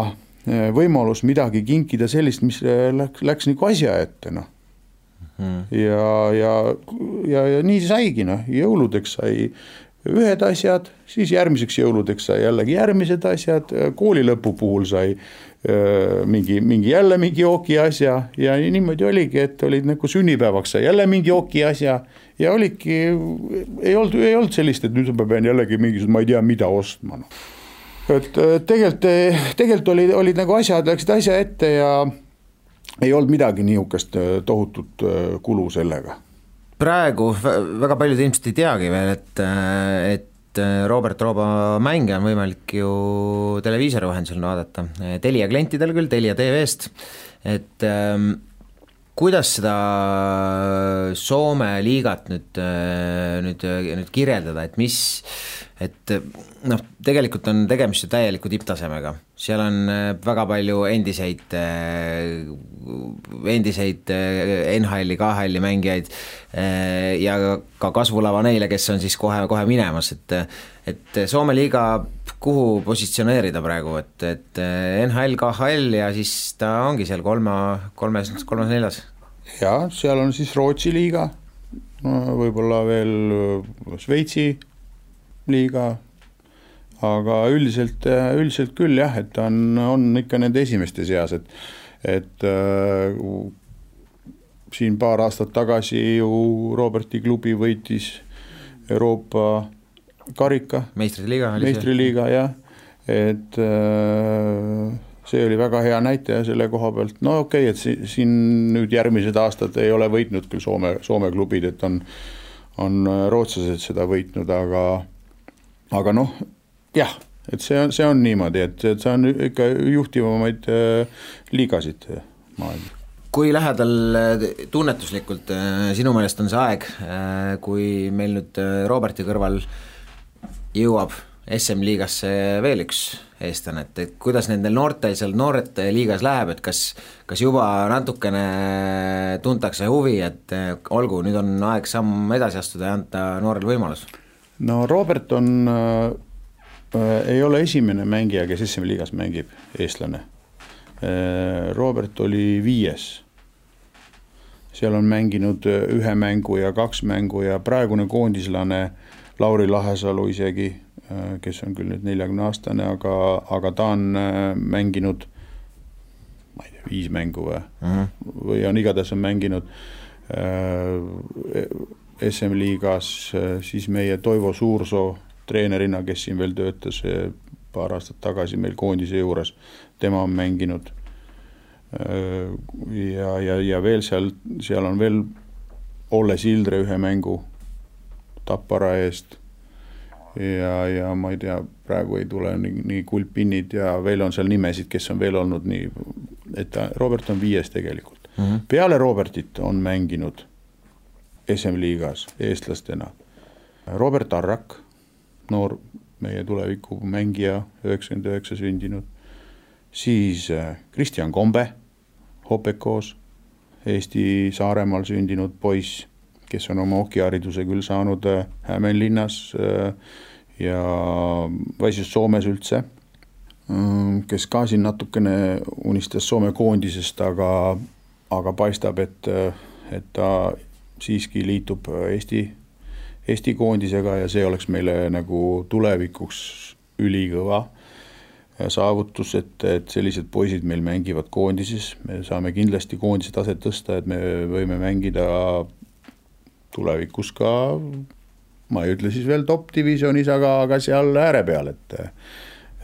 võimalus midagi kinkida sellist, mis läks, läks nagu asja ette, noh. Mm.. ja, ja, ja, ja nii saigi, noh, jõuludeks sai ühed asjad, siis järgmiseks jõuludeks sai jällegi järgmised asjad, kooli lõpu puhul sai öö, mingi, mingi jälle mingi jooki asja ja niimoodi oligi, et olid nagu sünnipäevaks sai jälle mingi jooki asja ja olidki, ei olnud, ei olnud sellist, et nüüd ma pean jällegi mingisugust, ma ei tea, mida ostma, noh et tegelikult, tegelikult olid, olid nagu asjad, läksid asja ette ja ei olnud midagi niisugust tohutut kulu sellega. Praegu väga paljud ilmselt ei teagi veel, et, äh, et Robert Rooba mänge on võimalik ju televiisori vahendusel vaadata, Telia klientidel küll, Telia tv-st, et ähm, kuidas seda Soome liigat nüüd, nüüd, nüüd kirjeldada, et mis et noh, tegelikult on tegemist ju täieliku tipptasemega, seal on äh, väga palju endiseid äh, endiseid NHL-i, KHL-i mängijaid ja ka kasvulava neile, kes on siis kohe, kohe minemas, et et Soome liiga, kuhu positsioneerida praegu, et, et NHL, KHL ja siis ta ongi seal kolma, kolmes, kolmas-neljas? jaa, seal on siis Rootsi liiga, võib-olla veel Šveitsi liiga, aga üldiselt, üldiselt küll jah, et ta on, on ikka nende esimeste seas, et, et äh, siin paar aastat tagasi ju Roberti klubi võitis Euroopa karika. meistriliiga oli see. meistriliiga jah, et äh, see oli väga hea näitaja selle koha pealt, no okei okay,, et siin nüüd järgmised aastad ei ole võitnud küll Soome, Soome klubid, et on, on rootslased seda võitnud, aga, aga noh, jah, et see on, see on niimoodi, et, et see on ikka juhtivamaid äh, liigasid maailmas kui lähedal äh, tunnetuslikult äh, sinu meelest on see aeg, kui meil nüüd Roberti kõrval jõuab SM-liigasse veel üks eestlane, et, et kuidas nendel noortel seal noorte liigas läheb, et kas, kas juba natukene tuntakse huvi, et olgu, nüüd on aeg samm edasi astuda ja anda noorele võimalus? No Robert on äh,, ei ole esimene mängija, kes SM-liigas mängib, eestlane äh,. Robert oli viies seal on mänginud ühe mängu ja kaks mängu ja praegune koondislane Lauri Lahesalu isegi Äh, kes on küll nüüd neljakümne aastane, aga, aga ta on äh, mänginud ma ei tea, viis mängu või uh, mhm. -huh. või on igatahes on mänginud äh, SM-liigas, siis meie Toivo Suursoo treenerina, kes siin veel töötas paar aastat tagasi meil koondise juures, tema on mänginud. ja, ja, ja veel seal, seal on veel Olle Sildre ühe mängu Tappara eest ja, ja ma ei tea, praegu ei tule nii, nii kuldpinnid ja veel on seal nimesid, kes on veel olnud nii, et ta, Robert on viies tegelikult mm. -hmm. peale Robertit on mänginud SM-liigas eestlastena. Robert Arrak, noor meie tulevikumängija, üheksakümmend üheksa sündinud, siis äh, Kristjan Kombe, Hopekos, Eesti Saaremaal sündinud poiss kes on oma hokihariduse küll saanud äh, Hämeenlinnas äh, ja siis Soomes üldse, mm, kes ka siin natukene unistas Soome koondisest, aga, aga paistab, et, et ta siiski liitub Eesti, Eesti koondisega ja see oleks meile nagu tulevikuks ülikõva saavutus, et, et sellised poisid meil mängivad koondises, me saame kindlasti koondise taset tõsta, et me võime mängida tulevikus ka ma ei ütle siis veel top divisjonis, aga, aga seal ääre peal, et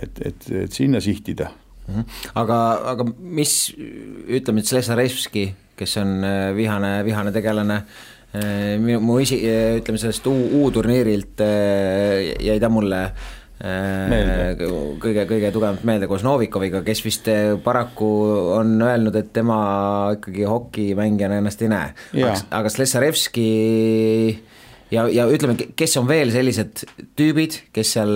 et, et, et sinna sihtida. Mhm. aga, aga mis, ütleme, et Slesarevski, kes on äh, vihane, vihane tegelane, äh, minu, mu isi-, äh, ütleme sellest U-turniirilt jäi ta mulle Meelde. kõige, kõige tugevamalt meelde koos Novikoviga, kes vist paraku on öelnud, et tema ikkagi hokimängijana ennast ei näe. aga, aga Slesarevski ja, ja ütleme, kes on veel sellised tüübid, kes seal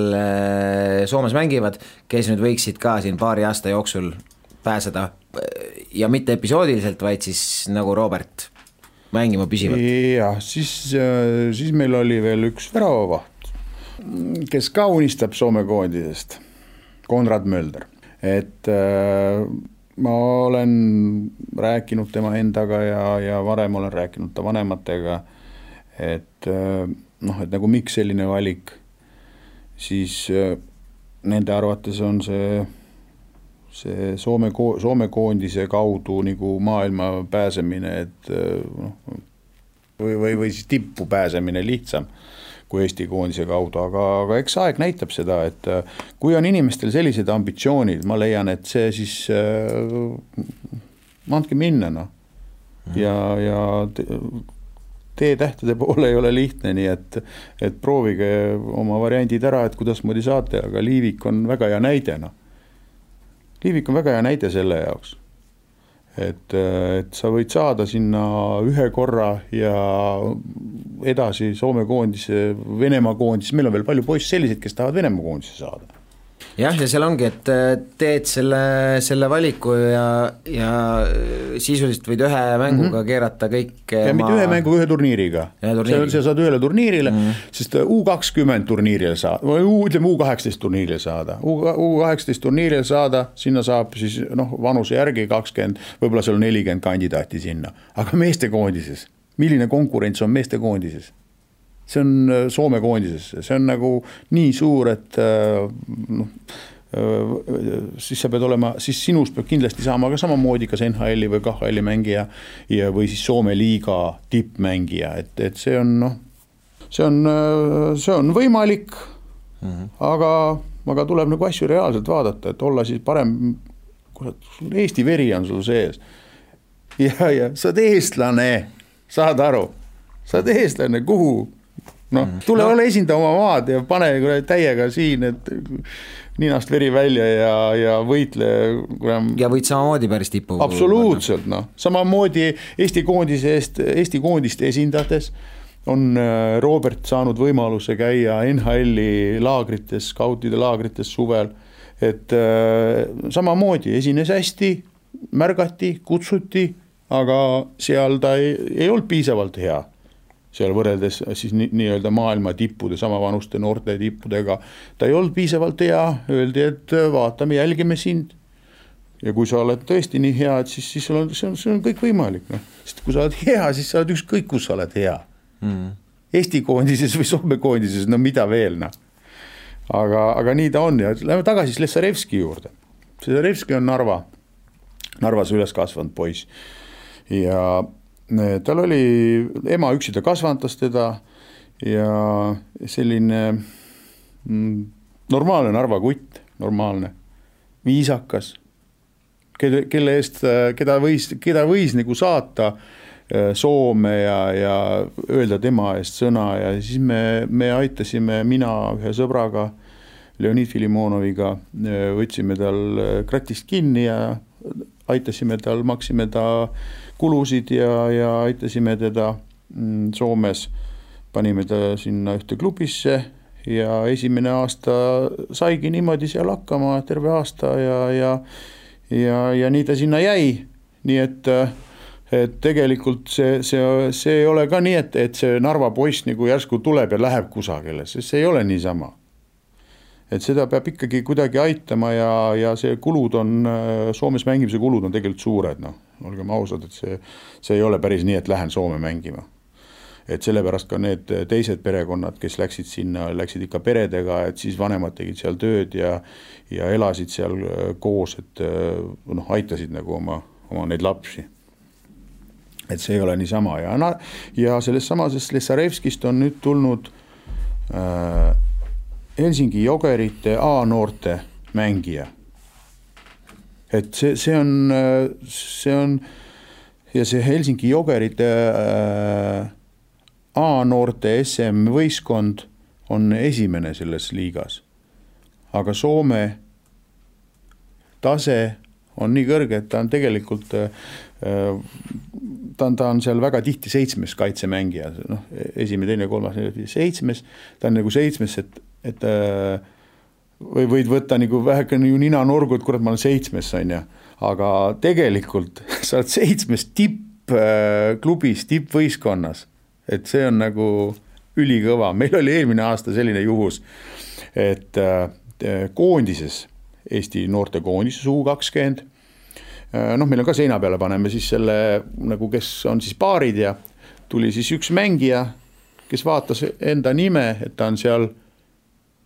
Soomes mängivad, kes nüüd võiksid ka siin paari aasta jooksul pääseda ja mitte episoodiliselt, vaid siis nagu Robert, mängima püsivalt. jah, siis, äh, siis meil oli veel üks väravavaht, kes ka unistab Soome koondisest, Konrad Mölder, et äh, ma olen rääkinud tema endaga ja, ja varem olen rääkinud ta vanematega et äh, noh, et nagu miks selline valik, siis äh, nende arvates on see, see Soome Soome koondise kaudu nagu maailma pääsemine, et noh, või, või, või siis tippu pääsemine lihtsam kui Eesti koondise kaudu, aga, aga eks aeg näitab seda, et kui on inimestel sellised ambitsioonid, ma leian, et see siis äh, andke minna, noh. ja, ja tee tähtede poole ei ole lihtne, nii et, et proovige oma variandid ära, et kuidasmoodi saate, aga Liivik on väga hea näide, noh. Liivik on väga hea näide selle jaoks. et, et sa võid saada sinna ühe korra ja edasi Soome koondise, Venemaa koondise, meil on veel palju poisse selliseid, kes tahavad Venemaa koondisse saada jah, ja seal ongi, et äh, teed selle, selle valiku ja, ja sisuliselt võid ühe mänguga mm -hmm. keerata kõik ja ma... mitte ühe mänguga, ühe turniiriga. sa, sa saad ühele turniirile mm, -hmm. sest U kakskümmend turniirile saada, või U, ütleme U kaheksateist turniirile saada, U, U kaheksateist turniirile saada, sinna saab siis noh, vanuse järgi kakskümmend, võib-olla seal on nelikümmend kandidaati sinna, aga meestekoondises, milline konkurents on meestekoondises? See on äh, Soome koondises, see on nagu nii suur, et äh, noh, äh, siis sa pead olema, siis sinust peab kindlasti saama ka samamoodi kas NHL-i või KHL-i mängija ja, või siis Soome liiga tippmängija, et, et see on noh, see on, see on võimalik mm, -hmm. aga, aga tuleb nagu asju reaalselt vaadata, et olla siis parem, kurat, Eesti veri on sul sees. ja, ja sa oled eestlane, saad aru, sa oled eestlane, kuhu noh, mm. tule no. ole, esinda oma maad ja pane täiega siin, et ninast veri välja ja, ja võitle. ja võid samamoodi päris tippu. absoluutselt noh, samamoodi Eesti koondise eest, Eesti koondist esindades on äh, Robert saanud võimaluse käia NHL-i laagrites, skautide laagrites suvel. et äh, samamoodi esines hästi, märgati, kutsuti, aga seal ta ei, ei olnud piisavalt hea seal võrreldes siis nii-öelda maailma tippude, samavanuste noorte tippudega. ta ei olnud piisavalt hea, öeldi, et vaatame, jälgime sind. ja kui sa oled tõesti nii hea, et siis, siis sul on, see on, see on kõik võimalik, noh. sest kui sa oled hea, siis sa oled ükskõik, kus sa oled hea mm.. Eesti koondises või Soome koondises, no mida veel, noh. aga, aga nii ta on ja lähme tagasi Slessarevski juurde. Slessarevski on Narva, Narvas üles kasvanud poiss ja tal oli, ema üksinda kasvatas teda ja selline mm, normaalne Narva kutt, normaalne, viisakas, kelle, kelle eest, keda võis, keda võis nagu saata äh, Soome ja, ja öelda tema eest sõna ja siis me, me aitasime, mina ühe sõbraga, Leonid Filimonoviga, äh, võtsime tal äh, kratist kinni ja aitasime tal, maksime ta kulusid ja, ja aitasime teda mm, Soomes. panime ta sinna ühte klubisse ja esimene aasta saigi niimoodi seal hakkama terve aasta ja, ja, ja, ja nii ta sinna jäi, nii et et tegelikult see, see, see ei ole ka nii, et, et see Narva poiss nagu järsku tuleb ja läheb kusagile, sest see ei ole niisama. Et seda peab ikkagi kuidagi aitama ja, ja see kulud on, Soomes mängimise kulud on tegelikult suured, noh, olgem ausad, et see, see ei ole päris nii, et lähen Soome mängima. et sellepärast ka need teised perekonnad, kes läksid sinna, läksid ikka peredega, et siis vanemad tegid seal tööd ja ja elasid seal koos, et noh, aitasid nagu oma, oma neid lapsi et see ei ole niisama ja, ja sellest samasest Lessarevskist on nüüd tulnud äh, Helsingi Jogerite A-noorte mängija. Et see, see on, see on ja see Helsingi Jogerite äh, A-noorte SM-võistkond on esimene selles liigas. aga Soome tase on nii kõrge, et ta on tegelikult äh, ta on, ta on seal väga tihti seitsmes kaitsemängija, noh, esimene, teine, kolmas, seitsmes, ta on nagu seitsmes, et et äh, või võid võtta nagu väheke nagu ninanurgu, et kurat, ma olen seitsmes, on ju. aga tegelikult sa oled seitsmes tippklubis, tippvõistkonnas. et see on nagu ülikõva, meil oli eelmine aasta selline juhus, et äh, koondises, Eesti noortekoondises U kakskümmend. Äh, noh, meil on ka seina peale paneme siis selle nagu, kes on siis paarid ja tuli siis üks mängija, kes vaatas enda nime, et ta on seal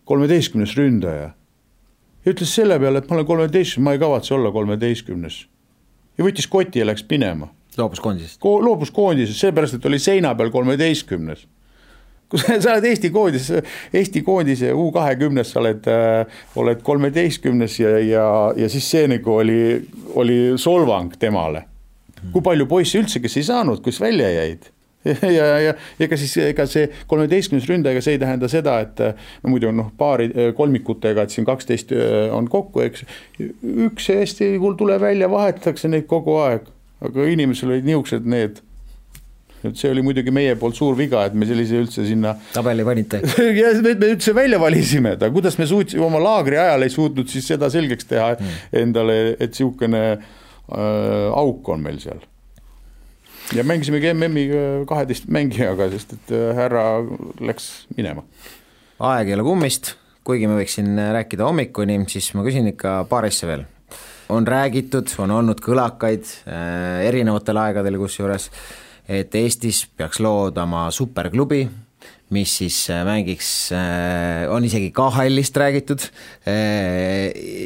kolmeteistkümnes ründaja. ja ütles selle peale, et ma olen kolmeteistkümnes, ma ei kavatse olla kolmeteistkümnes. ja võttis koti ja läks minema. loobus koondisest Ko? loobus koondisest, sellepärast et oli seina peal kolmeteistkümnes kui sa, sa oled Eesti koondis, Eesti koondise U kahekümnes, sa oled äh,, oled kolmeteistkümnes ja, ja, ja siis see nagu oli, oli solvang temale. kui palju poisse üldse, kes ei saanud, kes välja jäid ja, ja ega siis, ega see kolmeteistkümnes ründaja, see ei tähenda seda, et no muidu noh, paari kolmikutega, et siin kaksteist äh, on kokku, eks. üks Eesti tuleb välja, vahetatakse neid kogu aeg, aga inimesel olid niisugused need et see oli muidugi meie poolt suur viga, et me sellise üldse sinna tabeli panite ja me, me üldse välja valisime, aga kuidas me suutsime oma laagri ajal ei suutnud siis seda selgeks teha mm. endale, et niisugune äh, auk on meil seal. Ja mängisimegi MM-i kaheteist mängijaga, sest et äh, härra läks minema. aeg ei ole kummist, kuigi ma võiksin rääkida hommikuni, siis ma küsin ikka paar asja veel on räägitud, on olnud kõlakaid äh, erinevatel aegadel kusjuures, et Eestis peaks loodama superklubi, mis siis äh, mängiks, äh, on isegi KHL-ist räägitud,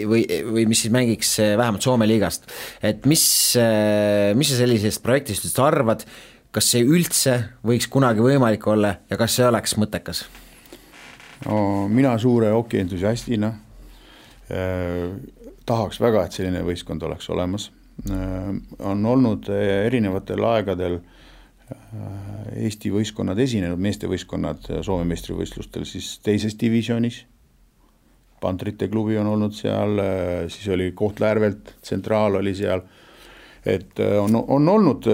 või, või mis siis mängiks vähemalt Soome liigast. et mis, mis sa sellisest projektist üldse arvad, kas see üldse võiks kunagi võimalik olla ja kas see oleks mõttekas? no mina suure hokientusiastina tahaks väga, et selline võistkond oleks olemas. Äh, on olnud äh, erinevatel aegadel äh, Eesti võistkonnad esinenud, meestevõistkonnad Soome meistrivõistlustel siis teises divisjonis. Pantrite klubi on olnud seal, siis oli Kohtla-Järvelt, Tsentraal oli seal. et on, on olnud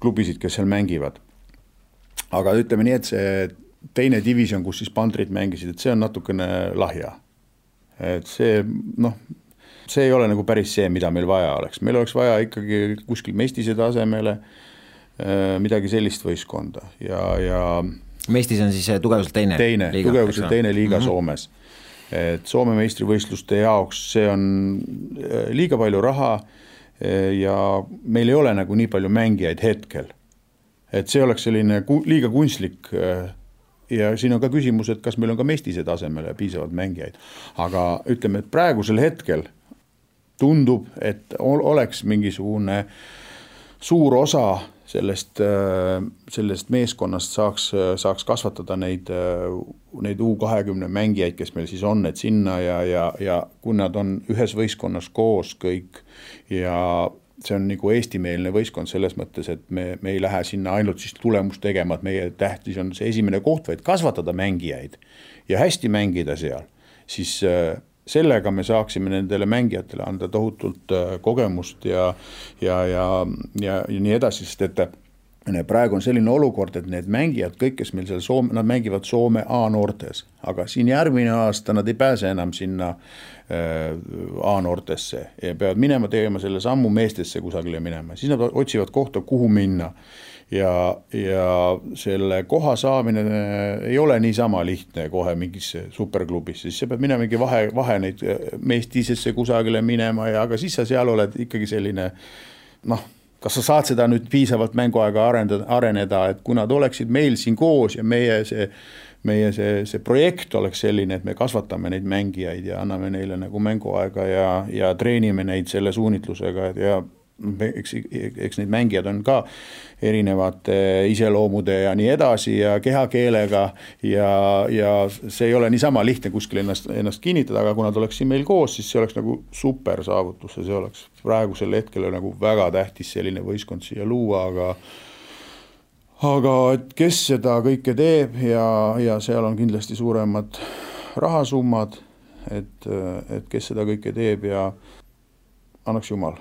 klubisid, kes seal mängivad. aga ütleme nii, et see teine divisjon, kus siis Pantrid mängisid, et see on natukene lahja et see noh, see ei ole nagu päris see, mida meil vaja oleks, meil oleks vaja ikkagi kuskil Mestise tasemele äh, midagi sellist võistkonda ja, ja Mestis on siis tugevuselt teine teine, tugevuselt teine liiga mm -hmm. Soomes. et Soome meistrivõistluste jaoks see on äh, liiga palju raha äh, ja meil ei ole nagu nii palju mängijaid hetkel. et see oleks selline ku, liiga kunstlik ja siin on ka küsimus, et kas meil on ka Mestise tasemele piisavalt mängijaid. aga ütleme, et praegusel hetkel tundub, et oleks mingisugune suur osa sellest, sellest meeskonnast saaks, saaks kasvatada neid, neid U kahekümne mängijaid, kes meil siis on, et sinna ja, ja, ja kui nad on ühes võistkonnas koos kõik ja see on nagu eestimeelne võistkond selles mõttes, et me, me ei lähe sinna ainult siis tulemust tegema, et meie tähtis on see esimene koht, vaid kasvatada mängijaid ja hästi mängida seal, siis äh, sellega me saaksime nendele mängijatele anda tohutult äh, kogemust ja, ja, ja, ja, ja nii edasi, sest et praegu on selline olukord, et need mängijad, kõik, kes meil seal Soome, nad mängivad Soome A-noortes, aga siin järgmine aasta nad ei pääse enam sinna äh, A-noortesse ja peavad minema tegema selle sammu meestesse kusagile minema, siis nad otsivad kohta, kuhu minna. Ja, ja selle koha saamine äh, ei ole niisama lihtne kohe mingisse superklubisse, siis sa pead minema mingi vahe, vahe neid äh, meestisesse kusagile minema ja, aga siis sa seal oled ikkagi selline noh kas sa saad seda nüüd piisavalt mänguaega arendada, areneda, et kui nad oleksid meil siin koos ja meie see, meie see, see projekt oleks selline, et me kasvatame neid mängijaid ja anname neile nagu mänguaega ja, ja treenime neid selle suunitlusega ja eks, eks neid mängijad on ka erinevate iseloomude ja nii edasi ja kehakeelega ja, ja see ei ole niisama lihtne kuskil ennast, ennast kinnitada, aga kui nad oleks siin meil koos, siis see oleks nagu super saavutus ja see oleks praegusel hetkel nagu väga tähtis selline võistkond siia luua, aga aga et kes seda kõike teeb ja, ja seal on kindlasti suuremad rahasummad, et, et kes seda kõike teeb ja annaks jumal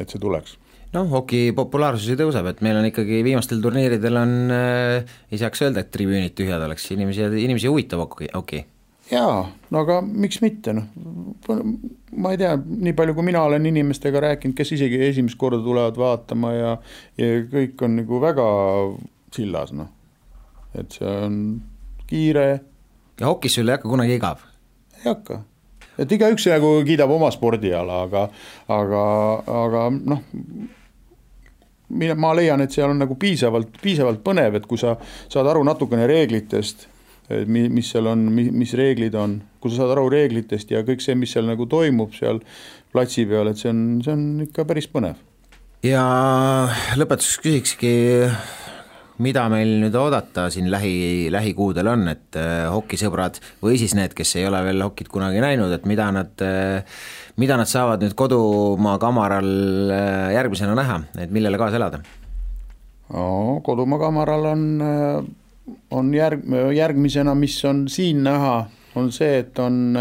et see tuleks noh, hoki populaarsus ju tõuseb, et meil on ikkagi viimastel turniiridel on äh,, ei saaks öelda, et tribüünid tühjad oleks, inimesi, inimesi huvitab hoki, hoki. jaa, no aga miks mitte, noh, ma ei tea, nii palju, kui mina olen inimestega rääkinud, kes isegi esimest korda tulevad vaatama ja, ja kõik on nagu väga sillas, noh. et see on kiire. ja hokis sul ei hakka kunagi igav? ei hakka et igaüks nagu kiidab oma spordiala, aga, aga, aga noh, mina, ma leian, et seal on nagu piisavalt, piisavalt põnev, et kui sa saad aru natukene reeglitest, mi-, mis seal on, mi-, mis reeglid on, kui sa saad aru reeglitest ja kõik see, mis seal nagu toimub seal platsi peal, et see on, see on ikka päris põnev. ja lõpetuseks küsikski mida meil nüüd oodata siin lähi, lähikuudel on, et äh, hokisõbrad või siis need, kes ei ole veel hokit kunagi näinud, et mida nad äh,, mida nad saavad nüüd kodumaa kamaral äh, järgmisena näha, et millele kaasa elada no,? kodumaa kamaral on, on järg, järgmisena, mis on siin näha, on see, et on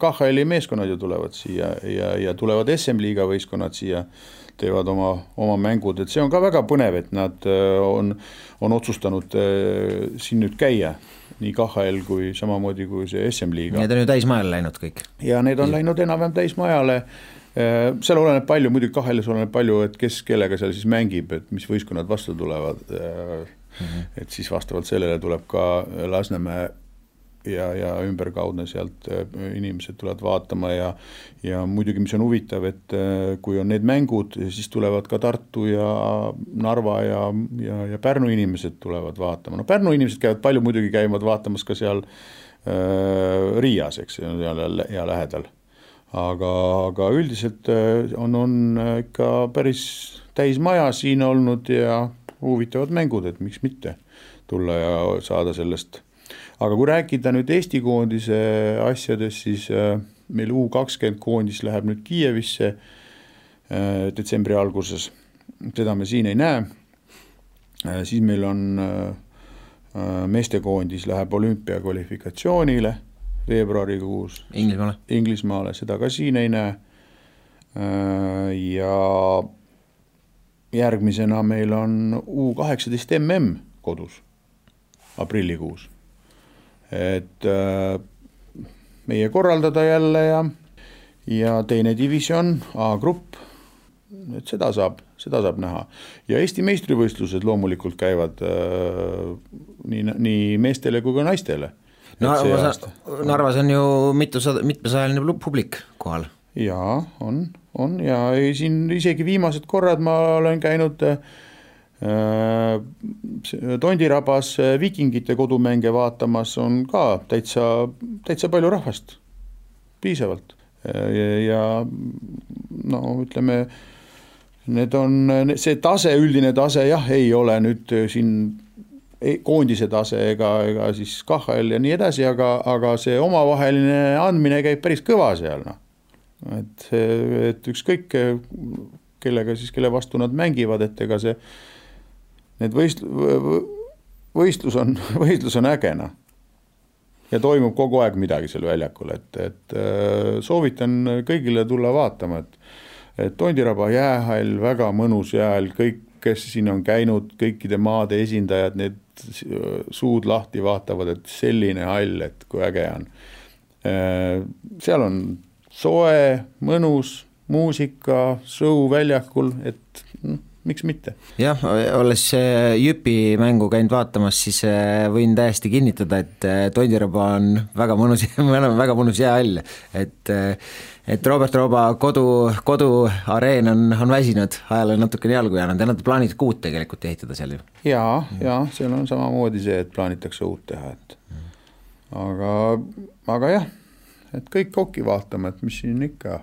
KHL-i meeskonnad ju tulevad siia ja, ja tulevad SM-liiga võistkonnad siia teevad oma, oma mängud, et see on ka väga põnev, et nad on, on otsustanud siin nüüd käia nii KHL kui samamoodi kui see SM-liiga. Need on ju täismajale läinud kõik. ja need on läinud enam-vähem täismajale seal oleneb palju, muidugi KHL-is oleneb palju, et kes kellega seal siis mängib, et mis võistkonnad vastu tulevad mm. -hmm. et siis vastavalt sellele tuleb ka Lasnamäe ja, ja ümberkaudne sealt inimesed tulevad vaatama ja ja muidugi, mis on huvitav, et kui on need mängud, siis tulevad ka Tartu ja Narva ja, ja, ja Pärnu inimesed tulevad vaatama, no Pärnu inimesed käivad palju muidugi käivad vaatamas ka seal äh, Riias, eks, hea lähedal aga, aga üldiselt äh, on, on äh, ikka päris täis maja siin olnud ja huvitavad mängud, et miks mitte tulla ja saada sellest. Aga kui rääkida nüüd Eesti koondise asjadest, siis äh, meil U kakskümmend koondis läheb nüüd Kiievisse detsembri alguses, seda me siin ei näe. siis meil on meestekoondis läheb olümpiakvalifikatsioonile veebruarikuus. Inglismaale. Inglismaale, seda ka siin ei näe. Äh, ja järgmisena meil on U kaheksateist mm kodus, aprillikuus. Et äh, meie korraldada jälle ja, ja teine divisjon, A-grupp, et seda saab, seda saab näha. ja Eesti meistrivõistlused loomulikult käivad äh, nii, nii meestele kui ka naistele Narvas, Narvas on ju mitusada, mitmesajaline publik kohal. jaa, on, on ja ei, siin isegi viimased korrad ma olen käinud äh, Tondirabas Vikingite kodumänge vaatamas, on ka täitsa, täitsa palju rahvast, piisavalt ja, ja no ütleme, need on, see tase, üldine tase jah, ei ole nüüd siin koondise tase ega, ega siis KHL ja nii edasi, aga, aga see omavaheline andmine käib päris kõva seal, noh. et, et ükskõik kellega siis, kelle vastu nad mängivad, et ega see, need võist-, võistlus on, võistlus on äge, noh. ja toimub kogu aeg midagi seal väljakul, et, et soovitan kõigile tulla vaatama, et et Tondiraba jäähall, väga mõnus jäähall, kõik, kes siin on käinud, kõikide maade esindajad, need suud lahti vaatavad, et selline hall, et kui äge on. Äh, seal on soe, mõnus muusika, show väljakul, et noh, miks mitte. jah, olles Jüpi mängu käinud vaatamas, siis äh, võin täiesti kinnitada, et äh, Tondiraba on väga mõnus, väga mõnus jäähall, et et Robert Rooba kodu, koduareen on, on väsinud, ajale on natukene jalgu jäänud ja nad plaanivad ka uut tegelikult ehitada seal ju. jaa, jaa, seal on samamoodi see, et plaanitakse uut teha, et aga, aga jah, et kõik kokki vaatame, et mis siin ikka.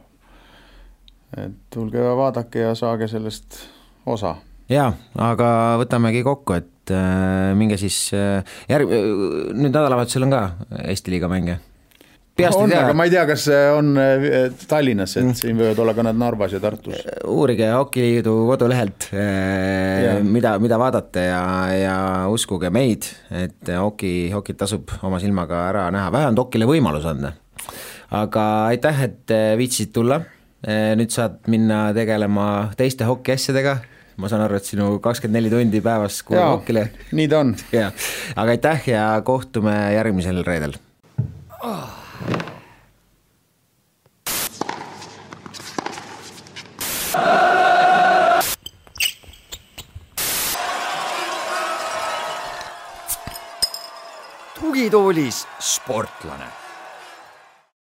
et tulge vaadake ja saage sellest osa. jaa, aga võtamegi kokku, et äh, minge siis äh, järg-, nüüd nädalavahetusel on ka Eesti liiga mänge peast on, ei tea. aga ma ei tea, kas on äh, Tallinnas, et mm. siin võivad olla ka nad Narvas ja Tartus. uurige Hokiliidu kodulehelt, äh, mida, mida vaadata ja, ja uskuge meid, et hoki, hokit tasub oma silmaga ära näha, vähemalt hokile võimalus anda. aga aitäh, et äh, viitsisid tulla, nüüd saad minna tegelema teiste hokiasjadega ma saan aru, et sinu kakskümmend neli tundi päevas kuulub hokile. nii ta on. jaa, aga aitäh ja kohtume järgmisel reedel oh.. tugitoolis sportlane